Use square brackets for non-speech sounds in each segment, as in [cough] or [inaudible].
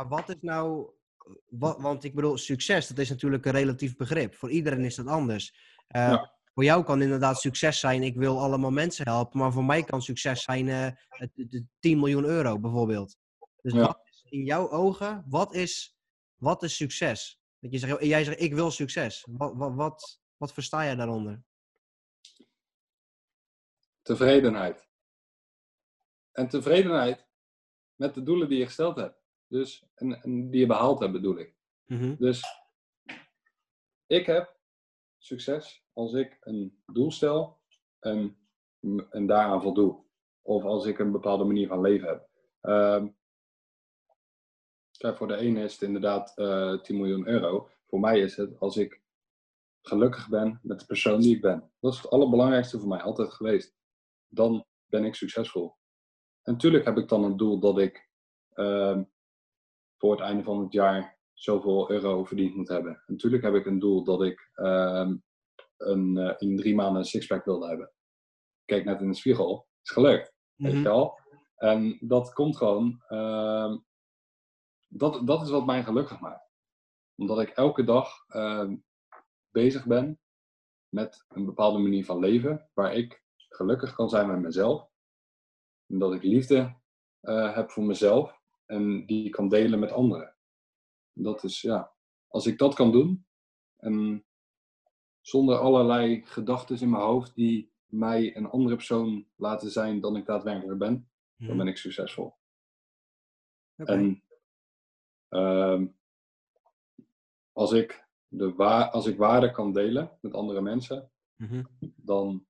Maar wat is nou, wat, want ik bedoel, succes, dat is natuurlijk een relatief begrip. Voor iedereen is dat anders. Eh, Ja. Voor jou kan inderdaad succes zijn, ik wil allemaal mensen helpen. Maar voor mij kan succes zijn eh, de 10 miljoen euro bijvoorbeeld. Dus Ja. wat is in jouw ogen, wat is, wat is succes? Dat je zegt, jij zegt, ik wil succes. Wat, wat, wat, wat versta jij daaronder? Tevredenheid. En tevredenheid met de doelen die je gesteld hebt. Dus, en, en die je behaald hebt, bedoel ik. Mhm. Dus ik heb succes als ik een doel stel en, en daaraan voldoe. Of als ik een bepaalde manier van leven heb. Ehm, kijk, voor de ene is het inderdaad eh 10 miljoen euro. Voor mij is het als ik gelukkig ben met de persoon die ik ben. Dat is het allerbelangrijkste voor mij altijd geweest. Dan ben ik succesvol. En natuurlijk heb ik dan een doel dat ik ehm, voor het einde van het jaar zoveel euro verdiend moet hebben. En natuurlijk heb ik een doel dat ik ehm, een, eh, in drie maanden een sixpack wilde hebben. Kijk net in de spiegel, is gelukt. Weet Mhm. je wel? En dat komt gewoon. ehm, dat, dat is wat mij gelukkig maakt. Omdat ik elke dag ehm, bezig ben met een bepaalde manier van leven. Waar ik gelukkig kan zijn met mezelf. En dat ik liefde eh, heb voor mezelf. En die kan delen met anderen. Dat is ja. Als ik dat kan doen. En zonder allerlei gedachten in mijn hoofd die mij een andere persoon laten zijn dan ik daadwerkelijk ben dan Mhm. ben ik succesvol. En ehm, als, ik de als ik waarde kan delen met andere mensen, Mhm. dan,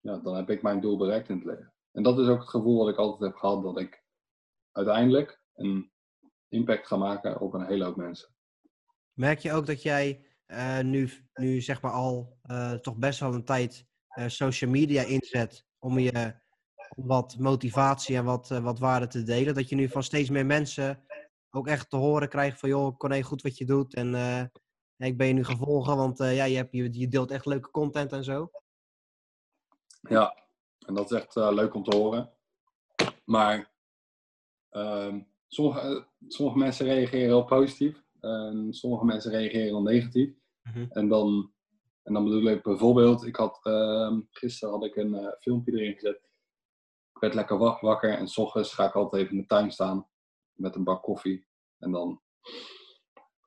ja, dan heb ik mijn doel bereikt in het leven. En dat is ook het gevoel wat ik altijd heb gehad, dat ik uiteindelijk een impact ga maken op een hele hoop mensen. Merk je ook dat jij eh, nu, nu zeg maar al eh, toch best wel een tijd eh, social media inzet om je om wat motivatie en wat, wat waarde te delen? Dat je nu van steeds meer mensen ook echt te horen krijgt van joh, Corné, goed wat je doet en ik ben je nu gevolgen, want ja, je, hebt, je, je deelt echt leuke content en zo. Ja, en dat is echt leuk om te horen. Maar ehm, sommige, eh, sommige mensen reageren heel positief. En sommige mensen reageren heel negatief. Mhm. En dan, en dan bedoel ik bijvoorbeeld, ik had, ehm, gisteren had ik een eh, filmpje erin gezet. Ik werd lekker wa- wakker en s ochtends ga ik altijd even in de tuin staan met een bak koffie. En dan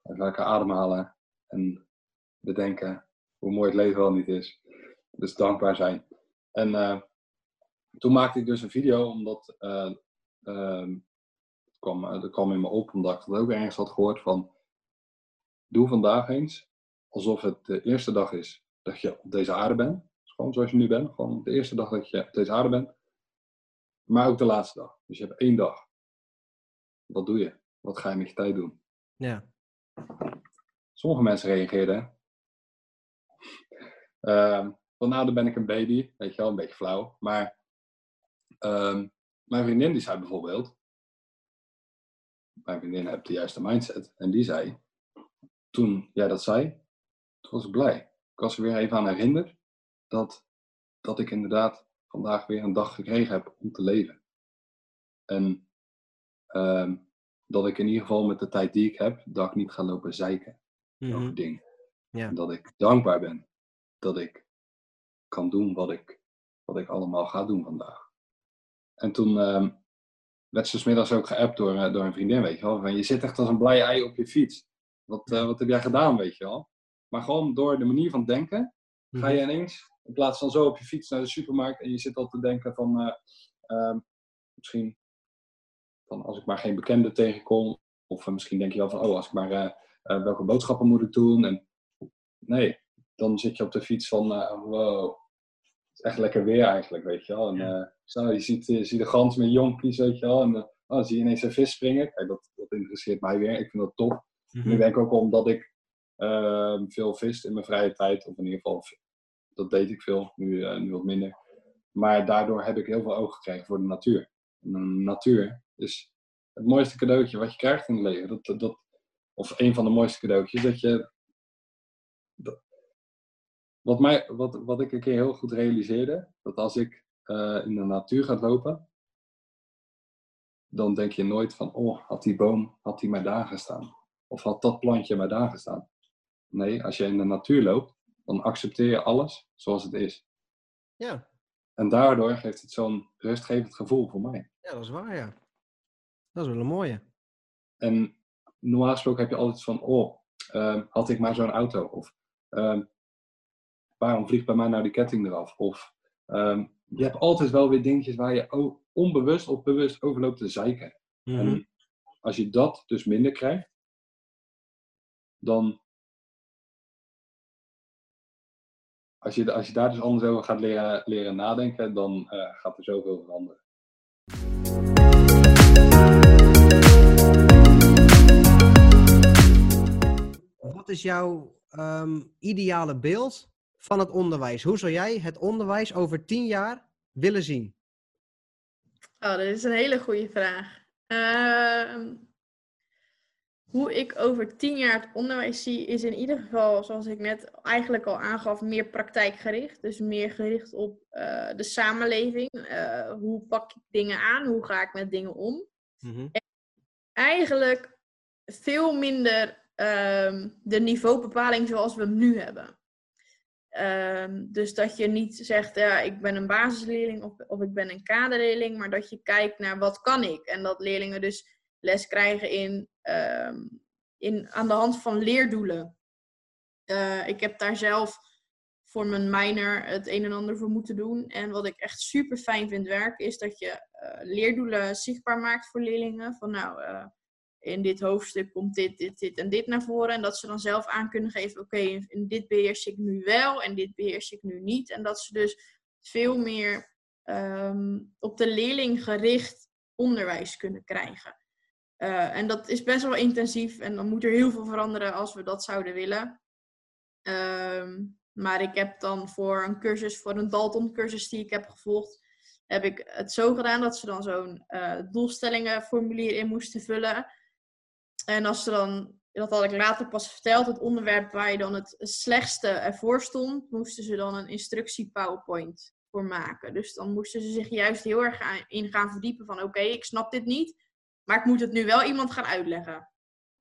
even lekker ademhalen en bedenken hoe mooi het leven wel niet is. Dus dankbaar zijn. En eh, toen maakte ik dus een video, omdat eh, ehm, kwam, eh, dat kwam in me op, omdat ik dat ook ergens had gehoord van doe vandaag eens alsof het de eerste dag is dat je op deze aarde bent. Dus gewoon zoals je nu bent, gewoon de eerste dag dat je op deze aarde bent. Maar ook de laatste dag. Dus je hebt één dag. Wat doe je? Wat ga je met je tijd doen? Ja. Sommige mensen reageerden. ehm van nou, dan ben ik een baby. Weet je wel, een beetje flauw. Maar ehm, mijn vriendin die zei bijvoorbeeld. Mijn vriendin heeft de juiste mindset. En die zei. Toen jij dat zei. Toen was ik blij. Ik was er weer even aan herinnerd. Dat, dat ik inderdaad vandaag weer een dag gekregen heb om te leven. En ehm, dat ik in ieder geval met de tijd die ik heb. Dat ik niet ga lopen zeiken Mhm. over dingen. Ja. En dat ik dankbaar ben dat ik kan doen wat ik, wat ik allemaal ga doen vandaag. En toen ehm, 's middags ook geappt door, eh, door een vriendin, weet je wel. Van, je zit echt als een blij ei op je fiets. Wat, eh, wat heb jij gedaan, weet je wel. Maar gewoon door de manier van denken, ga je ineens, in plaats van zo op je fiets naar de supermarkt en je zit al te denken van, eh, ehm, misschien van als ik maar geen bekende tegenkom, of misschien denk je wel van, oh, als ik maar, welke boodschappen moet ik doen? En nee, dan zit je op de fiets van, wow, is echt lekker weer eigenlijk, weet je wel. En Ja. eh, zo, je, ziet, je ziet de gans met jonkies, weet je wel. En eh, oh, dan zie je ineens een vis springen. Kijk, dat, dat interesseert mij weer. Ik vind dat tof. Mhm. Ik denk ook omdat ik ehm, veel vis in mijn vrije tijd, of in ieder geval, dat deed ik veel, nu, eh, nu wat minder. Maar daardoor heb ik heel veel oog gekregen voor de natuur. En de natuur is het mooiste cadeautje wat je krijgt in het leven. Dat, dat, of een van de mooiste cadeautjes, dat je... dat- wat, mij, wat, wat ik een keer heel goed realiseerde, dat als ik eh, in de natuur ga lopen, dan denk je nooit van, oh, had die boom, had die maar daar gestaan? Of had dat plantje maar daar gestaan? Nee, als je in de natuur loopt, dan accepteer je alles zoals het is. Ja, En daardoor geeft het zo'n rustgevend gevoel voor mij. ja dat is waar, ja. Dat is wel een mooie. En normaal gesproken heb je altijd van, oh, ehm, had ik maar zo'n auto? Of ehm, waarom vliegt bij mij nou die ketting eraf? Of ehm, je hebt altijd wel weer dingetjes waar je onbewust of bewust over loopt te zeiken. Mhm. En als je dat dus minder krijgt, dan. Als je, als je daar dus anders over gaat leren, leren nadenken, dan eh, gaat er zoveel veranderen. Wat is jouw ehm, ideale beeld van het onderwijs? Hoe zou jij het onderwijs over tien jaar willen zien? Oh, dat is een hele goede vraag. Ehm, hoe ik over tien jaar het onderwijs zie, is in ieder geval, zoals ik net eigenlijk al aangaf, meer praktijkgericht. Dus meer gericht op eh, de samenleving. Eh, hoe pak ik dingen aan? Hoe ga ik met dingen om? Eigenlijk veel minder ehm, de niveaubepaling zoals we hem nu hebben. Ehm, dus dat je niet zegt, ja, ik ben een basisleerling of, of ik ben een kaderleerling, maar dat je kijkt naar wat kan ik. En dat leerlingen dus les krijgen in, ehm, in, aan de hand van leerdoelen. Eh, ik heb daar zelf voor mijn minor het een en ander voor moeten doen. En wat ik echt super fijn vind werken, is dat je eh, leerdoelen zichtbaar maakt voor leerlingen. Van nou, eh, in dit hoofdstuk komt dit, dit, dit en dit naar voren. En dat ze dan zelf aan kunnen geven, oké, in- dit beheers ik nu wel en dit beheers ik nu niet. En dat ze dus veel meer ehm, op de leerling gericht onderwijs kunnen krijgen. Eh, en dat is best wel intensief en dan moet er heel veel veranderen als we dat zouden willen. Ehm, maar ik heb dan voor een cursus, voor een Dalton cursus die ik heb gevolgd, heb ik het zo gedaan dat ze dan zo'n eh, doelstellingenformulier in moesten vullen. En als ze dan, dat had ik later pas verteld, het onderwerp waar je dan het slechtste ervoor stond, moesten ze dan een instructie PowerPoint voor maken. Dus dan moesten ze zich juist heel erg in gaan verdiepen van oké, ik snap dit niet, maar ik moet het nu wel iemand gaan uitleggen.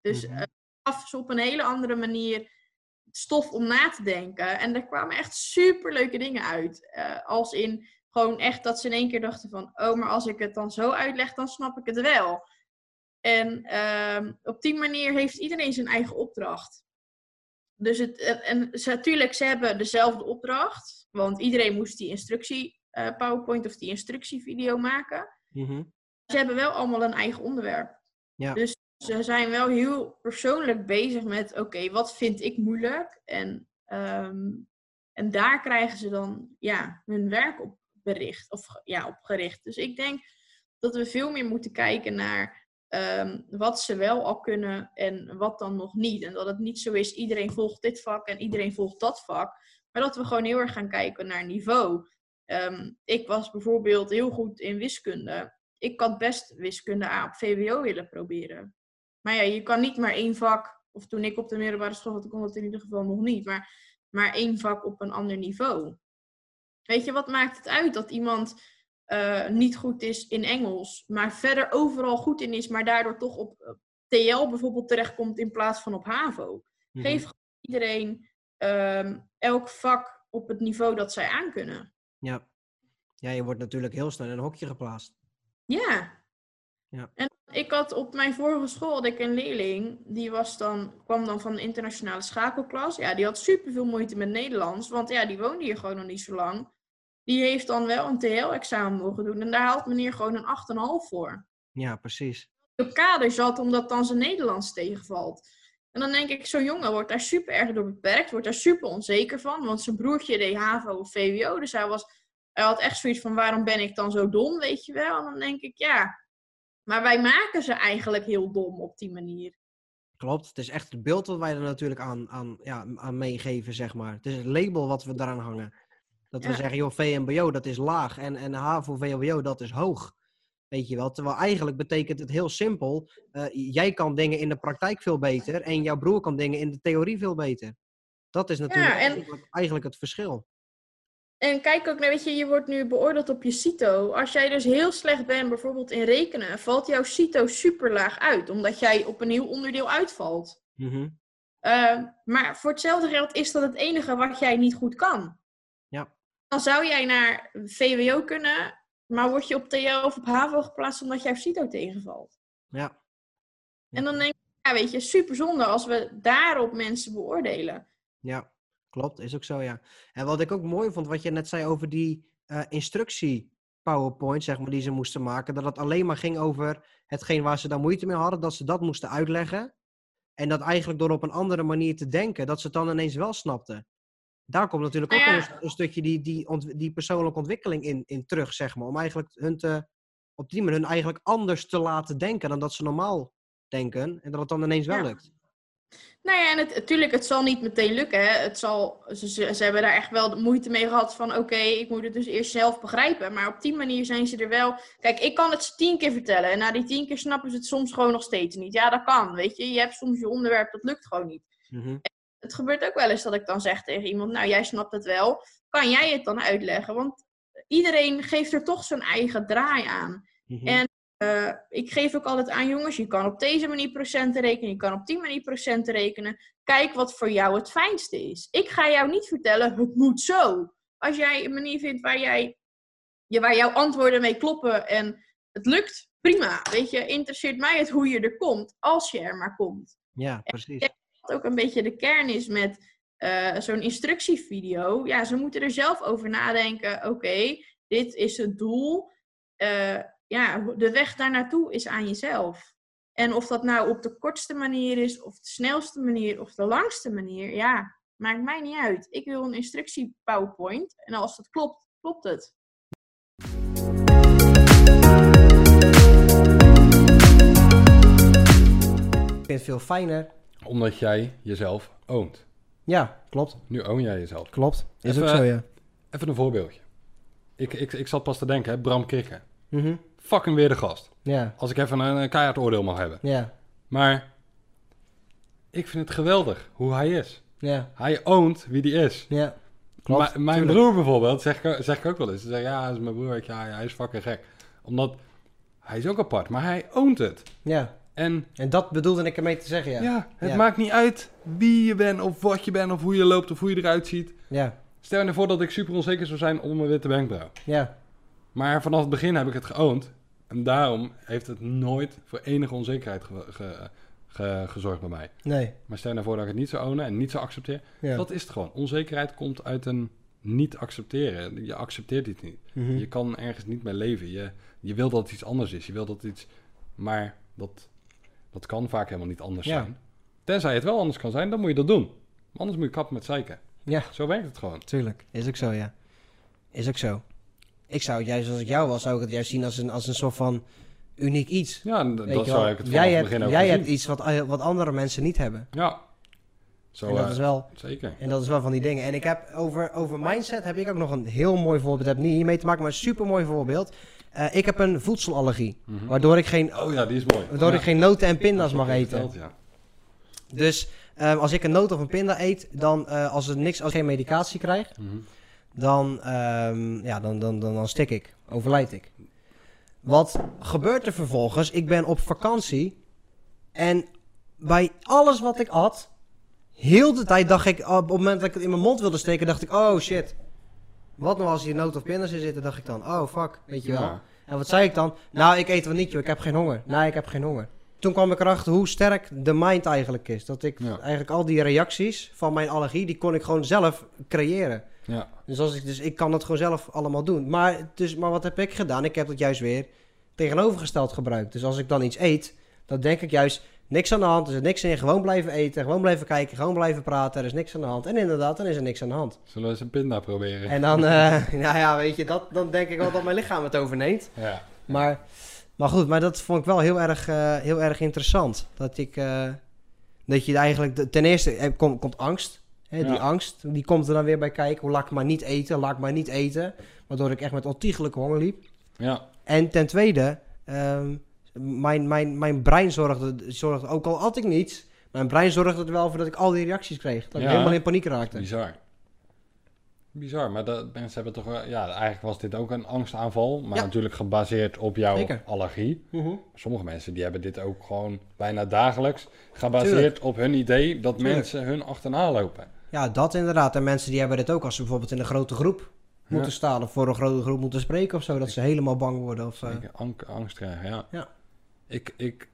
Dus eh, gaf ze op een hele andere manier stof om na te denken. En er kwamen echt super leuke dingen uit. Eh, als in gewoon echt dat ze in één keer dachten van, oh, maar als ik het dan zo uitleg, dan snap ik het wel. En ehm, op die manier heeft iedereen zijn eigen opdracht. Dus het, en, ze, natuurlijk, ze hebben dezelfde opdracht. Want iedereen moest die instructie eh, PowerPoint of die instructievideo maken. Mhm. Ze hebben wel allemaal een eigen onderwerp. Ja. Dus ze zijn wel heel persoonlijk bezig met, oké, wat vind ik moeilijk? En, ehm, en daar krijgen ze dan ja, hun werk op bericht, of ja, op gericht. Dus ik denk dat we veel meer moeten kijken naar ehm, wat ze wel al kunnen en wat dan nog niet. En dat het niet zo is, iedereen volgt dit vak en iedereen volgt dat vak. Maar dat we gewoon heel erg gaan kijken naar niveau. Ehm, ik was bijvoorbeeld heel goed in wiskunde ik had best wiskunde A op VWO willen proberen. Maar ja, je kan niet maar één vak, of toen ik op de middelbare school had, kon dat in ieder geval nog niet, maar, maar één vak op een ander niveau. Weet je, wat maakt het uit dat iemand eh, niet goed is in Engels, maar verder overal goed in is, maar daardoor toch op eh, TL bijvoorbeeld terechtkomt in plaats van op HAVO? Mhm. Geef iedereen ehm, elk vak op het niveau dat zij aankunnen. Ja. ja, je wordt natuurlijk heel snel in een hokje geplaatst. Ja. Ja. En ik had op mijn vorige school had ik een leerling, die was dan, kwam dan van de internationale schakelklas. Ja, die had superveel moeite met Nederlands, want ja, die woonde hier gewoon nog niet zo lang. Die heeft dan wel een TL-examen mogen doen en daar haalt meneer gewoon een 8,5 voor. Ja, precies. Op kader zat omdat dan zijn Nederlands tegenvalt. En dan denk ik, zo'n jongen wordt daar super erg door beperkt, wordt daar super onzeker van, want zijn broertje deed HAVO of VWO, dus hij was hij had echt zoiets van, waarom ben ik dan zo dom, weet je wel? En dan denk ik, ja, maar wij maken ze eigenlijk heel dom op die manier. Klopt. Het is echt het beeld wat wij er natuurlijk aan, aan, ja, aan meegeven, zeg maar. Het is het label wat we daaraan hangen. Dat we zeggen, joh, VMBO, dat is laag. En, en HAVO, VWO, dat is hoog. Weet je wel. Terwijl eigenlijk betekent het heel simpel. eh, jij kan dingen in de praktijk veel beter. En jouw broer kan dingen in de theorie veel beter. Dat is natuurlijk en- eigenlijk, eigenlijk het verschil. En kijk ook naar, weet je, je wordt nu beoordeeld op je CITO. Als jij dus heel slecht bent, bijvoorbeeld in rekenen, valt jouw CITO super laag uit, omdat jij op een nieuw onderdeel uitvalt. Mhm. Uh, maar voor hetzelfde geld is dat het enige wat jij niet goed kan. Dan zou jij naar VWO kunnen, maar word je op TL of op HAVO geplaatst omdat jouw CITO tegenvalt. Ja. En dan denk ik, ja, weet je, super zonde als we daarop mensen beoordelen. Ja, klopt. Is ook zo, ja. En wat ik ook mooi vond, wat je net zei over die eh, instructie PowerPoint, zeg maar, die ze moesten maken. Dat het alleen maar ging over hetgeen waar ze daar moeite mee hadden, dat ze dat moesten uitleggen. En dat eigenlijk door op een andere manier te denken, dat ze het dan ineens wel snapten. Daar komt natuurlijk ook Nou ja. een, een stukje die, die, die persoonlijke ontwikkeling in, in terug, zeg maar. Om eigenlijk hun te, op die manier hun eigenlijk anders te laten denken dan dat ze normaal denken. En dat het dan ineens wel Ja. lukt. Nou ja, en het, natuurlijk, het zal niet meteen lukken. Hè. Het zal, ze, ze, ze hebben daar echt wel de moeite mee gehad van... oké, ik moet het dus eerst zelf begrijpen. Maar op die manier zijn ze er wel... Kijk, ik kan het ze tien keer vertellen. En na die tien keer snappen ze het soms gewoon nog steeds niet. Ja, dat kan, weet je. Je hebt soms je onderwerp, dat lukt gewoon niet. Mhm. Het gebeurt ook wel eens dat ik dan zeg tegen iemand... nou, jij snapt het wel. Kan jij het dan uitleggen? Want iedereen geeft er toch zijn eigen draai aan. Mhm. En eh, ik geef ook altijd aan jongens, je kan op deze manier procenten rekenen, je kan op die manier procenten rekenen. Kijk wat voor jou het fijnste is. Ik ga jou niet vertellen, het moet zo. Als jij een manier vindt waar, jij, je, waar jouw antwoorden mee kloppen en het lukt, prima. Weet je, interesseert mij het hoe je er komt, als je er maar komt. Ja, precies. Ook een beetje de kern is met eh, zo'n instructievideo. Ja, ze moeten er zelf over nadenken. Oké, dit is het doel. Eh, ja, de weg daar naartoe is aan jezelf. En of dat nou op de kortste manier is, of de snelste manier, of de langste manier, ja, maakt mij niet uit. Ik wil een instructie PowerPoint. En als het klopt, klopt het. Ik vind het veel fijner. Omdat jij jezelf oont. Ja, klopt. Nu own jij jezelf. Klopt. Is Even- ook zo, ja. Even een voorbeeldje. Ik, ik, ik zat pas te denken, hè, Bram Krikke. Mhm. Fucking weer de gast. Ja, Als ik even een, een keihard oordeel mag hebben. ja, Maar ik vind het geweldig hoe hij is. ja, Hij oont wie die is. ja. Klopt, mijn tuurlijk. broer bijvoorbeeld, zeg ik, zeg ik ook wel eens. Ze zeggen, ja, is mijn broer. Ja, hij is fucking gek. Omdat, hij is ook apart, maar hij oont het. Ja, En en dat bedoelde ik ermee te zeggen, ja. ja, het Ja. maakt niet uit wie je bent, of wat je bent, of hoe je loopt, of hoe je eruit ziet. Ja, Stel je voor dat ik super onzeker zou zijn onder mijn witte wenkbrauw. ja, Maar vanaf het begin heb ik het geoond. En daarom heeft het nooit voor enige onzekerheid ge- ge- ge- gezorgd bij mij. nee, Maar stel je voor dat ik het niet zou ownen en niet zou accepteren. ja. Dat is het gewoon. Onzekerheid komt uit een niet accepteren. Je accepteert iets niet. Mhm. Je kan ergens niet mee leven. Je, je wil dat het iets anders is. Je wil dat iets... Maar dat, dat kan vaak helemaal niet anders Ja. zijn. Tenzij het wel anders kan zijn, dan moet je dat doen. Maar anders moet je kappen met zeiken. Ja. Zo werkt het gewoon. Tuurlijk, is ook zo, ja. Is ook zo. Ik zou het juist, als ik jou was, zou ik het juist zien als een, als een soort van uniek iets. Ja, dat zou ik het vanaf jij het hebt, begin ook jij gezien. hebt iets wat, eh, wat andere mensen niet hebben. Ja. Zo, en dat eh, is wel, zeker. en dat is wel van die dingen. En ik heb over, over mindset heb ik ook nog een heel mooi voorbeeld. Het heeft niet hiermee te maken, maar een super mooi voorbeeld. Eh, ik heb een voedselallergie, Mhm. waardoor ik geen, Oh ja, die is mooi. waardoor Ja. ik geen noten en pinda's mag heb eten. verteld, ja. Dus eh, als ik een noot of een pinda eet, dan eh, als, er niks, als ik geen medicatie krijg, Mhm. dan, ehm, ja, dan, dan, dan, dan stik ik, overlijd ik. Wat gebeurt er vervolgens? Ik ben op vakantie en bij alles wat ik at, heel de tijd dacht ik, op het moment dat ik het in mijn mond wilde steken, dacht ik, oh shit. Wat nou als hier noot of pindas in zitten, dacht ik dan, oh fuck, weet je wel. Ja. En wat zei ik dan? Nou, ik eet wel niet, joh. Ik heb geen honger. Nee, ik heb geen honger. Toen kwam ik erachter hoe sterk de mind eigenlijk is. Dat ik Ja. eigenlijk al die reacties van mijn allergie, die kon ik gewoon zelf creëren. Ja. Dus, als ik, dus ik kan dat gewoon zelf allemaal doen. Maar, dus, maar wat heb ik gedaan? Ik heb het juist weer tegenovergesteld gebruikt. Dus als ik dan iets eet, dan denk ik juist niks aan de hand. Er is niks in. Gewoon blijven eten, gewoon blijven kijken, gewoon blijven praten. Er is niks aan de hand. En inderdaad, dan is er niks aan de hand. Zullen we eens een pinda proberen? En dan, [laughs] eh, [laughs] nou ja, weet je, dat, dan denk ik wel dat mijn lichaam het overneemt. Ja. Maar, maar goed, maar dat vond ik wel heel erg, eh, heel erg interessant. Dat ik, eh, dat je eigenlijk, ten eerste komt, komt angst. Hè, die Ja. angst, die komt er dan weer bij kijken. Hoe laat ik maar niet eten, laat ik maar niet eten. Waardoor ik echt met ontiegelijke honger liep. Ja. En ten tweede, ehm, mijn, mijn, mijn brein zorgde, zorgde, ook al had ik niets, mijn brein zorgde er wel voor dat ik al die reacties kreeg. Dat ik helemaal in paniek raakte. Bizar. Bizar, maar dat, mensen hebben toch wel... Ja, eigenlijk was dit ook een angstaanval. Maar Ja. natuurlijk gebaseerd op jouw Zeker. allergie. Mhm. Sommige mensen die hebben dit ook gewoon bijna dagelijks. Gebaseerd Tuurlijk. op hun idee dat Tuurlijk. mensen hun achterna lopen. Ja, dat inderdaad. En mensen die hebben dit ook als ze bijvoorbeeld in een grote groep moeten staan of voor een grote groep moeten spreken of zo, dat ze helemaal bang worden. Of, ang- angst krijgen, ja. Ja. Ik, ik,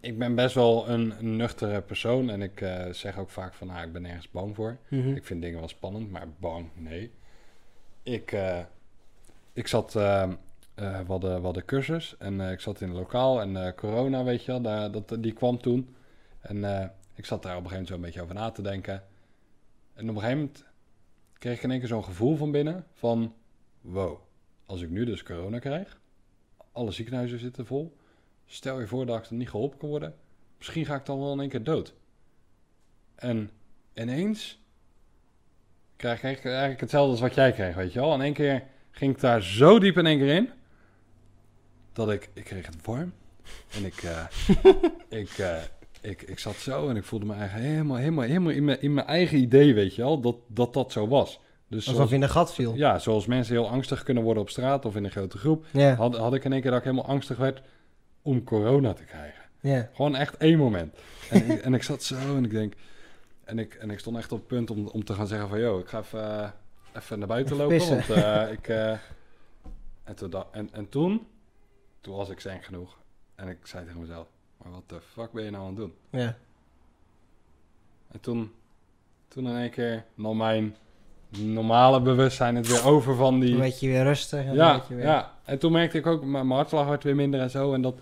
ik ben best wel een nuchtere persoon. En ik eh, zeg ook vaak van, nou, ik ben nergens bang voor. mhm. Ik vind dingen wel spannend, maar bang, nee. Ik, eh, ik zat, eh, eh, we, hadden, we hadden cursus en ik zat in een lokaal en corona, weet je wel, daar, dat, die kwam toen. En ik zat daar op een gegeven moment zo een beetje over na te denken. En op een gegeven moment kreeg ik in één keer zo'n gevoel van binnen van, wow, als ik nu dus corona krijg, alle ziekenhuizen zitten vol. Stel je voor dat ik er niet geholpen kan worden, misschien ga ik dan wel in één keer dood. En ineens krijg ik eigenlijk hetzelfde als wat jij kreeg, weet je wel. In één keer ging ik daar zo diep in één keer in, dat ik, ik kreeg het warm. En ik, eh, [laughs] ik, eh, ik, ik zat zo en ik voelde me eigenlijk helemaal, helemaal, helemaal in mijn, in mijn eigen idee, weet je wel, dat dat, dat zo was. Dus Alsof zoals, je in een gat viel. ja, zoals mensen heel angstig kunnen worden op straat of in een grote groep, Ja, had, had ik in één keer dat ik helemaal angstig werd om corona te krijgen. ja. Gewoon echt één moment. En, [laughs] ik, en ik zat zo en ik denk... En ik, en ik stond echt op het punt om, om te gaan zeggen van... Yo, ik ga even, eh, even naar buiten Even lopen. pissen. Want eh, [laughs] ik... eh, en, toen, da- en, en toen... Toen was ik zen genoeg. En ik zei tegen mezelf... Maar wat de fuck ben je nou aan het doen? ja. En toen... Toen in één keer nam mijn normale bewustzijn het weer over van die... Dan werd je weer rustig. Ja, weer... ja, en toen merkte ik ook, mijn hartslag werd weer minder en zo. En, dat,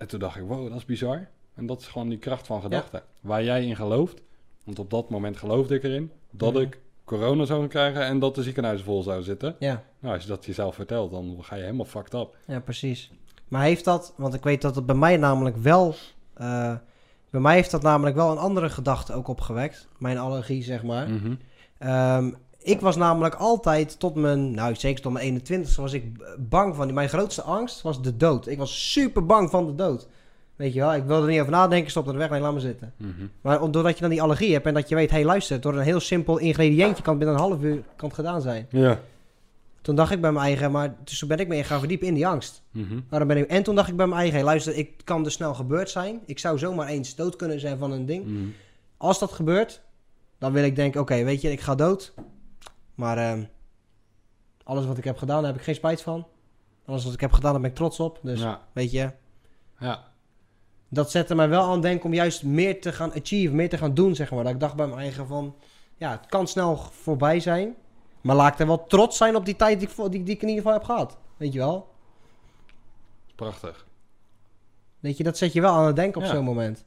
en toen dacht ik, wow, dat is bizar. En dat is gewoon die kracht van gedachten. Waar jij in gelooft, want op dat moment geloofde ik erin, dat Mhm. ik corona zou krijgen en dat de ziekenhuizen vol zouden zitten. ja. Nou, als je dat jezelf vertelt, dan ga je helemaal fucked up. Ja, precies. Maar heeft dat, want ik weet dat het bij mij namelijk wel, eh, bij mij heeft dat namelijk wel een andere gedachte ook opgewekt. Mijn allergie, zeg maar. Ehm, ik was namelijk altijd tot mijn, nou zeker tot mijn 21 was ik bang van, mijn grootste angst was de dood. Ik was super bang van de dood. Weet je wel, ik wilde er niet over nadenken, stop er weg, nee, laat me zitten. Mhm. Maar doordat je dan die allergie hebt en dat je weet, hé hey, luister, door een heel simpel ingrediëntje kan het binnen een half uur kan het gedaan zijn. Ja. Toen dacht ik bij mijn eigen, maar dus toen ben ik me gaan verdiepen in die angst. Mhm. Waarom ben ik... En toen dacht ik bij mijn eigen, hey, luister, ik kan dus snel gebeurd zijn. Ik zou zomaar eens dood kunnen zijn van een ding. Mhm. Als dat gebeurt, dan wil ik denken, oké, weet je, ik ga dood. Maar ehm, alles wat ik heb gedaan, daar heb ik geen spijt van. Alles wat ik heb gedaan, daar ben ik trots op. Dus, Ja. weet je, Ja. dat zette mij wel aan het denken om juist meer te gaan achieve, meer te gaan doen, zeg maar. Dat ik dacht bij mijn eigen van, ja, het kan snel voorbij zijn. Maar laat ik er wel trots zijn op die tijd die ik, die, die ik in ieder geval heb gehad. Weet je wel? Prachtig. Weet je, dat zet je wel aan het denken op Ja. zo'n moment.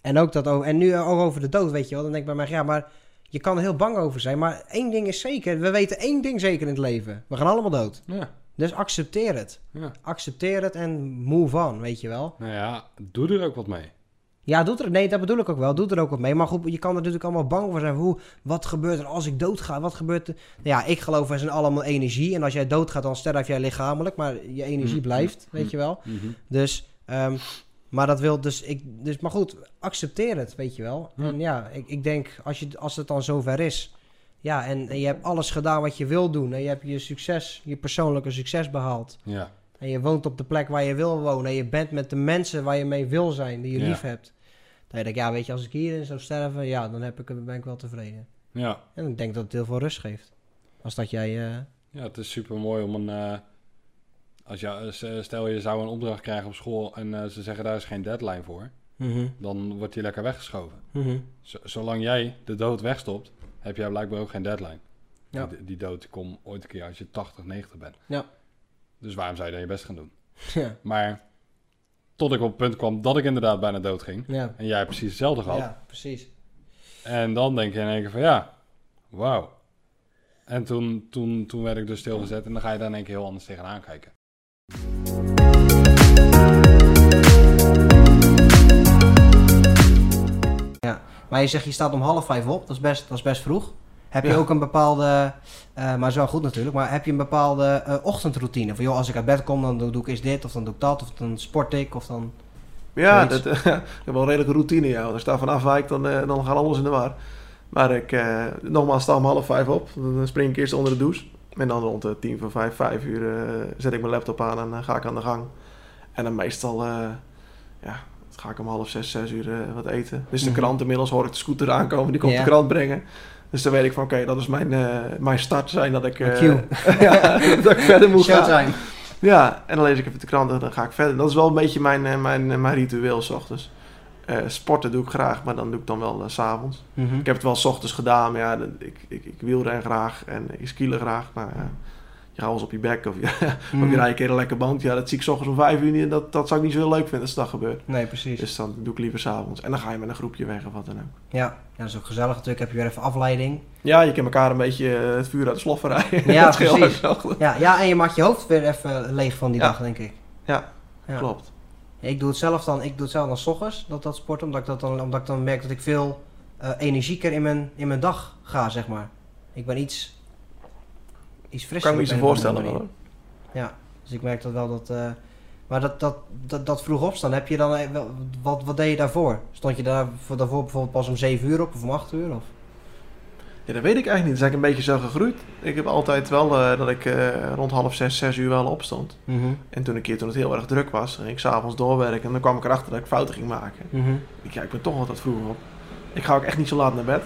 En ook dat over, en nu ook over de dood, weet je wel. Dan denk ik bij mij, ja, maar je kan er heel bang over zijn. Maar één ding is zeker, we weten één ding zeker in het leven. We gaan allemaal dood. Ja. Dus accepteer het. ja. Accepteer het en move on, weet je wel. Nou ja, doe er ook wat mee. Ja, doet er, nee, dat bedoel ik ook wel. Doe er ook wat mee. Maar goed, je kan er natuurlijk allemaal bang voor zijn. Hoe, wat gebeurt er als ik doodga? Wat gebeurt er? Nou ja, ik geloof, wij zijn allemaal energie. En als jij doodgaat, dan sterf jij lichamelijk. Maar je energie Mm, blijft, mm, weet je wel. Mhm. Dus, ehm, maar dat wil dus, ik, dus, maar goed, accepteer het, weet je wel. En ja, ik, ik denk, als, je, als het dan zover is, ja, en, en je hebt alles gedaan wat je wil doen, en je hebt je succes, je persoonlijke succes behaald, Ja. en je woont op de plek waar je wil wonen, en je bent met de mensen waar je mee wil zijn, die je Ja. lief hebt. Dan denk ik, ja, weet je, als ik hierin zou sterven, ja, dan heb ik, ben ik wel tevreden. Ja. En ik denk dat het heel veel rust geeft. Als dat jij, eh, Ja, het is super mooi om een. eh, als je, eh, stel je zou een opdracht krijgen op school en eh, ze zeggen daar is geen deadline voor, mhm, dan wordt die lekker weggeschoven. mhm. Zolang jij de dood wegstopt, heb jij blijkbaar ook geen deadline. Ja. Die, die dood komt ooit een keer als je 80, 90 bent. Ja. Dus waarom zou je dan je best gaan doen? [laughs] ja, Maar tot ik op het punt kwam dat ik inderdaad bijna dood ging. ja, En jij precies hetzelfde gehad. ja, precies. En dan denk je in één keer van ja, wauw. En toen, toen, toen werd ik dus stilgezet en dan ga je daar in één keer heel anders tegenaan kijken. Maar je zegt je staat om half vijf op, dat is best, dat is best vroeg. Heb je Ja. ook een bepaalde, eh, maar is wel goed natuurlijk, maar heb je een bepaalde eh, ochtendroutine? Van joh, als ik uit bed kom, dan doe, ik eens dit, of dan doe ik dat, of dan sport ik, of dan... Ja, Zoiets. dat, [laughs] ik heb wel een redelijke routine. Ja. Als ik daarvan afwijk, dan, eh, dan gaat alles in de war. Maar ik, eh, nogmaals, sta om half vijf op. Dan spring ik eerst onder de douche. En dan rond de tien voor vijf, vijf uur zet ik mijn laptop aan en ga ik aan de gang. En dan meestal, ja, ga ik om half zes, zes uur eh, wat eten. Dus de Mhm. krant inmiddels hoor ik de scooter aankomen, die komt de krant brengen. Dus dan weet ik van, oké, dat is mijn, eh, mijn start zijn dat ik, eh, [laughs] ja, [laughs] dat ik verder moet gaan. Ja, en dan lees ik even de krant en dan ga ik verder. Dat is wel een beetje mijn, mijn, mijn ritueel s ochtends. Sporten doe ik graag, maar dan doe ik dan wel s s'avonds. Mhm. Ik heb het wel s ochtends gedaan, maar ja, ik, ik, ik wielren graag en ik skielen graag. Maar ja, je gaat wel op je bek of je, [laughs] of je Mhm. rijdt een keer een lekker band. Ja, dat zie ik s ochtends om vijf uur niet. en Dat, dat zou ik niet zo heel leuk vinden als dat gebeurt. Nee, precies. Dus dan doe ik liever s'avonds. En dan ga je met een groepje weg of wat dan ook. Ja. ja, dat is ook gezellig natuurlijk. Heb je weer even afleiding. Ja, je kan elkaar een beetje eh, het vuur uit de sloffen rijden. Ja, [laughs] precies. Ja, ja, en je maakt je hoofd weer even leeg van die Ja. dag, denk ik. Ja, Ja. klopt. Ik doe het zelf dan, ik doe het zelf dan 's ochtends, dat, dat sporten, omdat ik, dat dan, omdat ik dan merk dat ik veel eh, energieker in mijn, in mijn dag ga, zeg maar. Ik ben iets, iets frisser. Kan ik me zo andere voorstellen. hoor. Ja, dus ik merk dat wel dat... eh, maar dat, dat, dat, dat vroeg opstaan, heb je dan... eh, wel- Wat, wat deed je daarvoor? Stond je daar voor, daarvoor bijvoorbeeld pas om 7 uur op of om 8 uur? Of? Ja, dat weet ik eigenlijk niet. Dat is eigenlijk een beetje zo gegroeid. Ik heb altijd wel eh, dat ik rond half zes, zes uur wel opstond. Mhm, En toen een keer toen het heel erg druk was, ging ik s'avonds doorwerken. En dan kwam ik erachter dat ik fouten ging maken. mhm. Ik, ja, ik ben toch altijd vroeg op. Ik ga ook echt niet zo laat naar bed.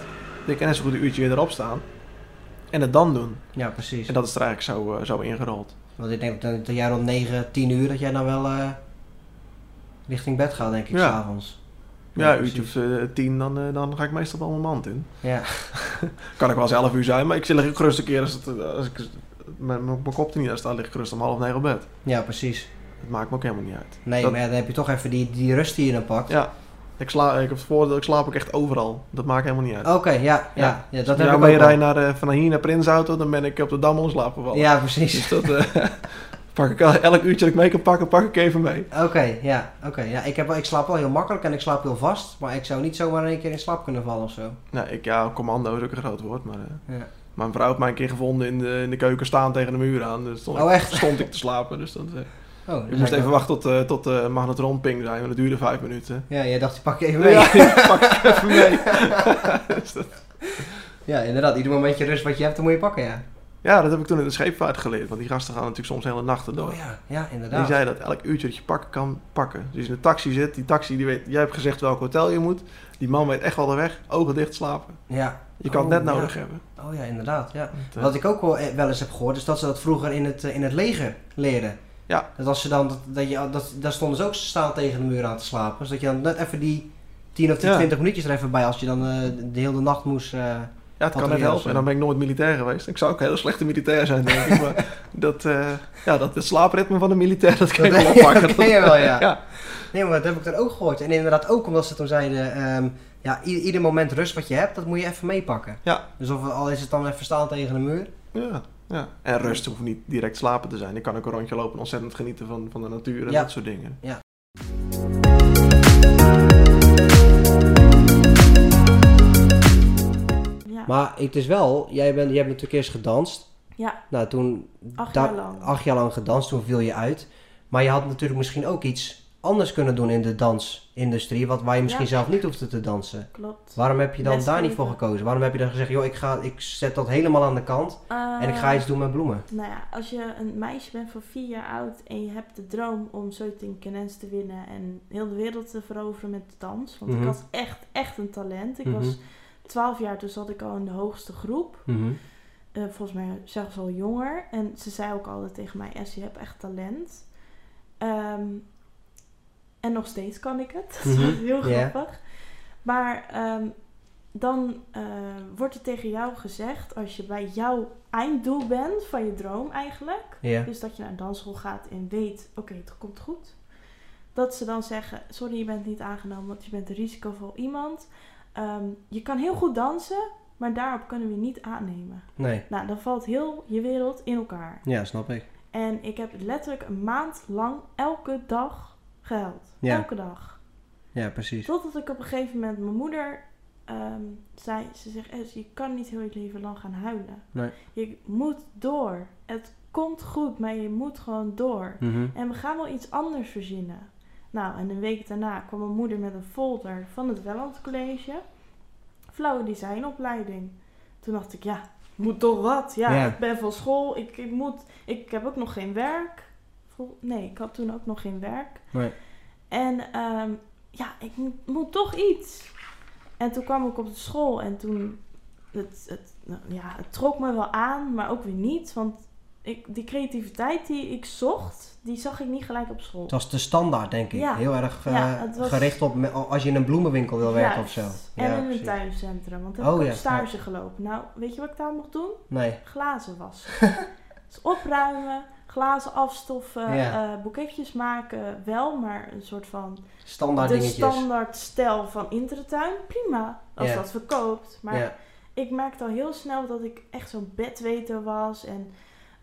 Ik kan net zo goed een uurtje weer erop staan. En het dan doen. Ja, precies. En dat is er eigenlijk zo, eh, zo ingerold. Want ik denk dat, jij rond 9, 10 uur, dat jij dan wel eh, richting bed gaat, denk ik, Ja. s'avonds. Ja, een uurtje of eh, tien, dan, dan ga ik meestal wel mijn mand in. Ja, [laughs] Kan ik wel eens elf uur zijn, maar ik lig gerust een keer als, het, als ik mijn, mijn mijn kop er niet aan staat, lig ik gerust om half negen op bed. ja, precies. Dat maakt me ook helemaal niet uit. Nee, Dat- maar ja, dan heb je toch even die, die rust die je dan pakt. Ja, ik, sla, ik heb het voordeel, ik slaap ook echt overal. Dat maakt helemaal niet uit. Oké, ja, ja, ja. Ja. dat Als heb ik ook rij naar, eh, van hier naar Prinsauto, dan ben ik op de Dam slaap gevallen. Ja, precies. Dus dat eh, [laughs] pak ik elk uurtje dat ik mee kan pakken, pak ik even mee. Oké, ja, oké. Ja, ik, heb, ik slaap wel heel makkelijk en ik slaap heel vast, maar ik zou niet zomaar in één keer in slaap kunnen vallen of zo. Nou, ik, ja, commando is ook een groot woord, maar... eh, Ja. mijn vrouw heeft mij een keer gevonden in de, in de keuken staan tegen de muur aan. Dus stond, Oh, echt? stond ik te slapen. Dus dat, Oh, dus moest even wachten tot, eh tot de magnetronping zijn, want dat duurde vijf minuten. Ja, jij dacht, die pak [laughs] ik even mee. Ja, Ja. pak ik even mee. Dus dat- inderdaad. Ieder momentje rust wat je hebt, dan moet je pakken, ja. ja, dat heb ik toen in de scheepvaart geleerd, want die gasten gaan natuurlijk soms hele nachten door. Oh ja, ja, Die inderdaad. zei dat elk uurtje dat je pakken kan, pakken. Dus je in de taxi zit, die taxi, die weet, jij hebt gezegd welk hotel je moet. Die man weet echt wel de weg, ogen dicht slapen. Ja. Je kan Oh, het net ja. nodig hebben. Oh ja, inderdaad, ja. Want, eh, Wat ik ook wel, eh, wel eens heb gehoord, is dat ze dat vroeger in het, eh, in het leger leerden. Ja. Dat als ze dan, dat, dat je, dat, daar stonden ze ook staan tegen de muur aan te slapen. Dus dat je dan net even die 10 of die Ja. 20 minuutjes er even bij, als je dan eh, de hele nacht moest... eh, ja, het kan net helpen. En dan ben ik nooit militair geweest. Ik zou ook een hele slechte militair zijn, denk ik. Maar [laughs] dat, eh, ja, dat het slaapritme van de militair, dat [laughs] kan je wel oppakken. dat [laughs] ken je wel, ja. ja. Nee, maar dat heb ik dan ook gehoord. En inderdaad ook omdat ze toen zeiden, ehm, ja, ieder moment rust wat je hebt, dat moet je even meepakken. Ja. Dus of, al is het dan even staan tegen de muur. Ja, ja. En rust hoeft niet direct slapen te zijn. Ik kan ook een rondje lopen en ontzettend genieten van, van de natuur en Ja. dat soort dingen. Ja, Maar het is wel, jij, bent, jij hebt natuurlijk eerst gedanst. ja Nou, toen... acht jaar lang. Acht jaar lang gedanst, toen viel je uit. Maar je had natuurlijk misschien ook iets anders kunnen doen in de dansindustrie, wat, waar je misschien Ja. zelf niet hoefde te dansen. Klopt. Waarom heb je dan daar niet voor gekozen? Waarom heb je dan gezegd, joh, ik, ga, ik zet dat helemaal aan de kant en ik ga Eh, iets doen met bloemen? Nou ja, als je een meisje bent van vier jaar oud en je hebt de droom om Zoeting Kenens te winnen en heel de wereld te veroveren met de dans. Want Mhm. ik had echt, echt een talent. Ik Mhm. was 12 jaar, toen zat ik al in de hoogste groep. Mhm. Eh, volgens mij zelfs al jonger. En ze zei ook altijd tegen mij, Es, je hebt echt talent. Ehm, en nog steeds kan ik het. [laughs] Dat is Mhm. heel grappig. Maar ehm, dan eh, wordt er tegen jou gezegd, als je bij jouw einddoel bent van je droom eigenlijk. Dus dat je naar een dansschool gaat en weet, oké, het komt goed. Dat ze dan zeggen, sorry, je bent niet aangenomen, want je bent een risicovol iemand. Ehm, je kan heel goed dansen, maar daarop kunnen we je niet aannemen. Nee, Nou, dan valt heel je wereld in elkaar. ja, snap ik. En ik heb letterlijk een maand lang elke dag gehuild. Ja. Elke dag. Ja, precies. Totdat ik op een gegeven moment mijn moeder ehm, zei, ze zegt, je kan niet heel je leven lang gaan huilen. Nee. Je moet door. Het komt goed, maar je moet gewoon door. Mhm. En we gaan wel iets anders verzinnen. Nou, en een week daarna kwam mijn moeder met een folder van het Welland College. flauwe designopleiding. Toen dacht ik, ja, moet toch wat. Ja, Ja. ik ben van school, ik, ik moet, ik heb ook nog geen werk. Nee, ik had toen ook nog geen werk. Nee. En ehm, ja, ik moet, toch iets. En toen kwam ik op de school en toen, het, het, nou, ja, het trok me wel aan, maar ook weer niet. Want ik, die creativiteit die ik zocht, die zag ik niet gelijk op school. Het was de standaard, denk ik. Ja. Heel erg eh, Ja, het was- gericht op me- als je in een bloemenwinkel wil werken of zo. En Ja, in een tuincentrum, want heb Oh, ik op stage gelopen. Nou, weet je wat ik daar mocht doen? Nee. Glazen wassen. [laughs] dus opruimen, glazen afstoffen, Ja. eh, boeketjes maken, wel, maar een soort van Standaard de dingetjes. standaard stijl van Intertuin. Prima, als Ja. dat verkoopt. Maar Ja. ik merkte al heel snel dat ik echt zo'n bedweter was en...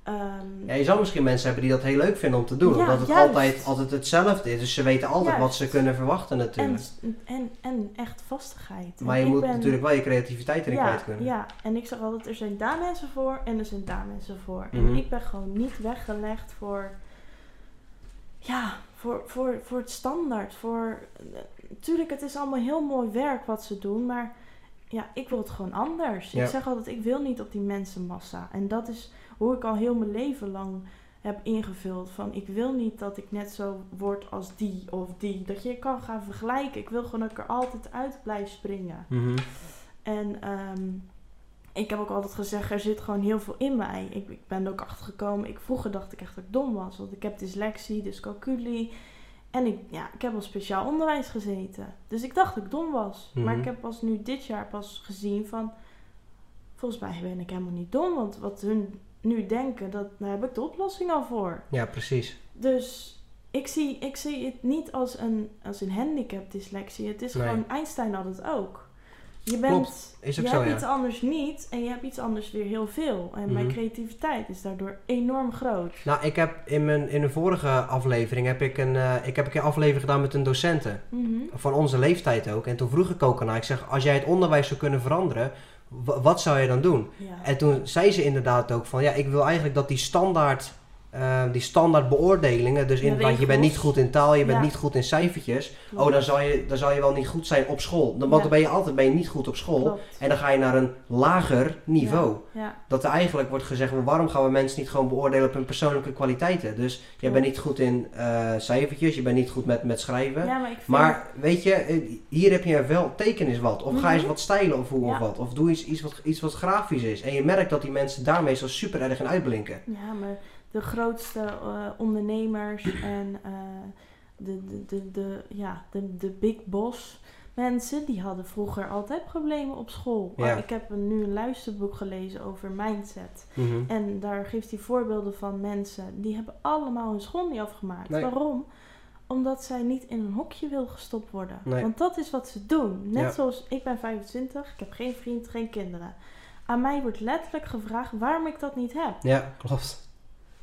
ehm, Ja, je zou misschien mensen hebben die dat heel leuk vinden om te doen. Ja, omdat het juist. altijd, altijd hetzelfde is. Dus ze weten altijd wat ze kunnen verwachten en, natuurlijk. en, en echt vastigheid. En maar je moet ben- natuurlijk wel je creativiteit erin ja, kwijt kunnen. Ja, en ik zeg altijd, er zijn daar mensen voor en er zijn daar mensen voor. Mhm. En ik ben gewoon niet weggelegd voor, ja, voor, voor, voor het standaard. Voor, natuurlijk, het is allemaal heel mooi werk wat ze doen, maar ja, ik wil het gewoon anders. Ja. Ik zeg altijd, ik wil niet op die mensenmassa. En dat is hoe ik al heel mijn leven lang heb ingevuld. Van, ik wil niet dat ik net zo word als die of die. Dat je kan gaan vergelijken. Ik wil gewoon dat ik er altijd uit blijf springen. Mhm. En ehm, ik heb ook altijd gezegd, er zit gewoon heel veel in mij. Ik, ik ben er ook achter gekomen. Ik, vroeger dacht ik echt dat ik dom was. Want ik heb dyslexie, dyscalculie. En ik, ja, ik heb op speciaal onderwijs gezeten. Dus ik dacht dat ik dom was. Maar Mhm. ik heb pas nu dit jaar pas gezien van... Volgens mij ben ik helemaal niet dom. Want wat hun nu denken, dat, daar heb ik de oplossing al voor. Ja, precies. Dus ik zie, ik zie het niet als een, als een handicap, dyslexie. Het is Nee. gewoon, Einstein had het ook. Je bent, Klopt, is ook je zo, hebt ja. iets anders niet en je hebt iets anders weer heel veel. En mijn Mhm. creativiteit is daardoor enorm groot. Nou, ik heb in, mijn, in een vorige aflevering heb ik een, eh, ik heb een keer aflevering gedaan met een docente. Mhm. Van onze leeftijd ook. En toen vroeg ik ook aan ik zeg, als jij het onderwijs zou kunnen veranderen, wa- wat zou je dan doen? Ja. En toen zei ze inderdaad ook van, ja, ik wil eigenlijk dat die standaard, eh, die standaard beoordelingen, dus De inderdaad, je bent niet goed in taal, je bent Ja. niet goed in cijfertjes. Oh, dan zal, je, dan zal je wel niet goed zijn op school. Dan, want dan ben je altijd ben je niet goed op school. Klopt. En dan ga je naar een lager niveau. Ja, Dat er eigenlijk wordt gezegd, waarom gaan we mensen niet gewoon beoordelen op hun persoonlijke kwaliteiten? Dus jij bent niet goed in eh, cijfertjes, je bent niet goed met, met schrijven. maar ik vind... Maar weet je, eh, hier heb je wel, teken eens wat. Of ga eens Mhm. wat stijlen of hoe of wat. Of doe iets, iets, wat, iets wat grafisch is. En je merkt dat die mensen daar meestal super erg in uitblinken. Ja, maar de grootste eh, ondernemers en eh, de, de, de, de, ja, de, de big boss mensen, die hadden vroeger altijd problemen op school. Ja. Ik heb een- nu een luisterboek gelezen over mindset. En daar geeft hij voorbeelden van mensen die hebben allemaal hun school niet afgemaakt. Nee. Waarom? Omdat zij niet in een hokje wil gestopt worden. Nee. Want dat is wat ze doen. Net Ja. zoals ik ben 25, ik heb geen vriend, geen kinderen. Aan mij wordt letterlijk gevraagd waarom ik dat niet heb. Ja, klopt.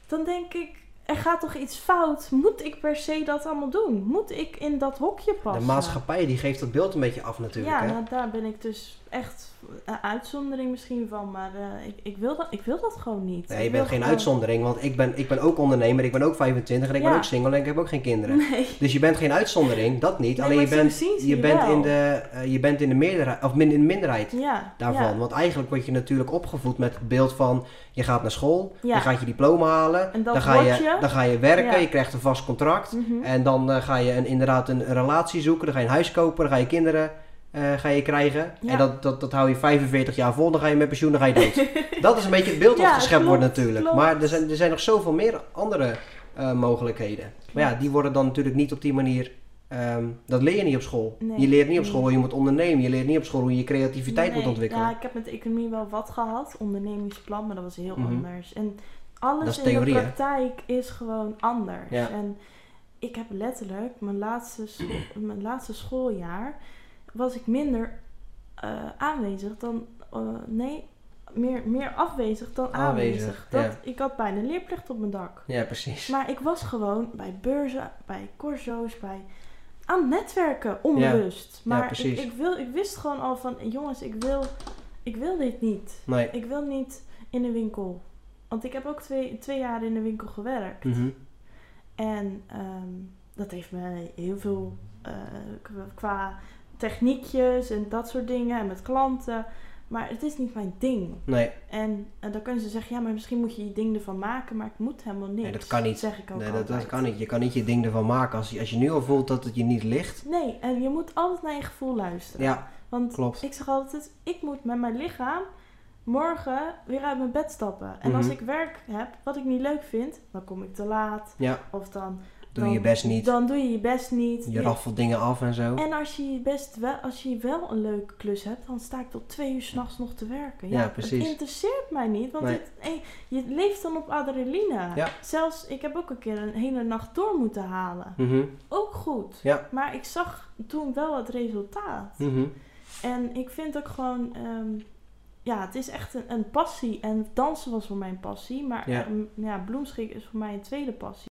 Dan denk ik, er gaat toch iets fout? Moet ik per se dat allemaal doen? Moet ik in dat hokje passen? De maatschappij die geeft dat beeld een beetje af natuurlijk. Ja, hè? nou, daar ben ik dus echt een uitzondering misschien van. Maar eh, ik, ik, wil dat, ik wil dat gewoon niet. Nee, je bent geen gewoon- uitzondering, want ik ben, ik ben ook ondernemer, ik ben ook 25 en ik ben ook single en ik heb ook geen kinderen. [laughs] Nee. Dus je bent geen uitzondering, dat niet. Nee, Alleen je bent, je je bent, wel. in de, eh, je bent in de meerderheid, of min, in de minderheid Ja, daarvan. ja. Want eigenlijk word je natuurlijk opgevoed met het beeld van je gaat naar school, je gaat je diploma halen, dan, ga je, je. dan ga je werken, je krijgt een vast contract. Mhm. En dan eh, ga je een, inderdaad een, een relatie zoeken, dan ga je een huis kopen, dan ga je kinderen eh, ga je krijgen. Ja. En dat, dat, dat hou je 45 jaar vol, dan ga je met pensioen, dan ga je dood. [laughs] dat is een beetje het beeld wat Ja, geschept wordt natuurlijk. klopt. Maar er zijn, er zijn nog zoveel meer andere eh, mogelijkheden. Maar ja, die worden dan natuurlijk niet op die manier... ehm, dat leer je niet op school. Nee. Je leert niet op school hoe je moet ondernemen. Je leert niet op school hoe je creativiteit moet ontwikkelen. Ja, ik heb met de economie wel wat gehad, ondernemingsplan, maar dat was heel Mhm. anders. En alles Dat in theorie, de hè? praktijk is gewoon anders. Ja. En ik heb letterlijk mijn laatste, [clears throat] mijn laatste schooljaar was ik minder eh, aanwezig dan eh, nee, meer, meer afwezig dan Aanwezig, aanwezig. Dat, ja. Ik had bijna leerplicht op mijn dak. Ja, precies. Maar ik was gewoon bij beurzen, bij corso's, bij aan het netwerken, onbewust. Ja, maar ik, precies. ik, wil, ik wist gewoon al van, jongens, ik wil, ik wil dit niet. Nee. Ik wil niet in de winkel. Want ik heb ook twee, twee jaar in de winkel gewerkt. Mhm. En ehm, dat heeft me heel veel eh, qua techniekjes en dat soort dingen en met klanten. Maar het is niet mijn ding. Nee, En, en dan kunnen ze zeggen, ja, maar misschien moet je je ding ervan maken, maar ik moet helemaal niks. Nee, dat kan niet. Zeg ik ook nee dat, dat kan niet. Je kan niet je ding ervan maken. Als je, als je nu al voelt dat het je niet ligt. Nee, en je moet altijd naar je gevoel luisteren. Ja, Want klopt. ik zeg altijd, ik moet met mijn lichaam morgen weer uit mijn bed stappen. En als Mhm. ik werk heb wat ik niet leuk vind, dan kom ik te laat. Ja, Of dan... doe dan- je best niet. Dan doe je je best niet. Je raffelt dingen af en zo. En als je best wel, als je wel een leuke klus hebt, dan sta ik tot twee uur s'nachts nog te werken. Ja, precies. Het interesseert mij niet, want Nee. het, hey, je leeft dan op adrenaline. Ja. Zelfs, ik heb ook een keer een hele nacht door moeten halen. Mhm, Ook goed. Ja. Maar ik zag toen wel het resultaat. mhm. En ik vind ook gewoon, ehm, ja, het is echt een, een passie. En dansen was voor mij een passie, maar Ja. ehm, ja, bloemschik is voor mij een tweede passie.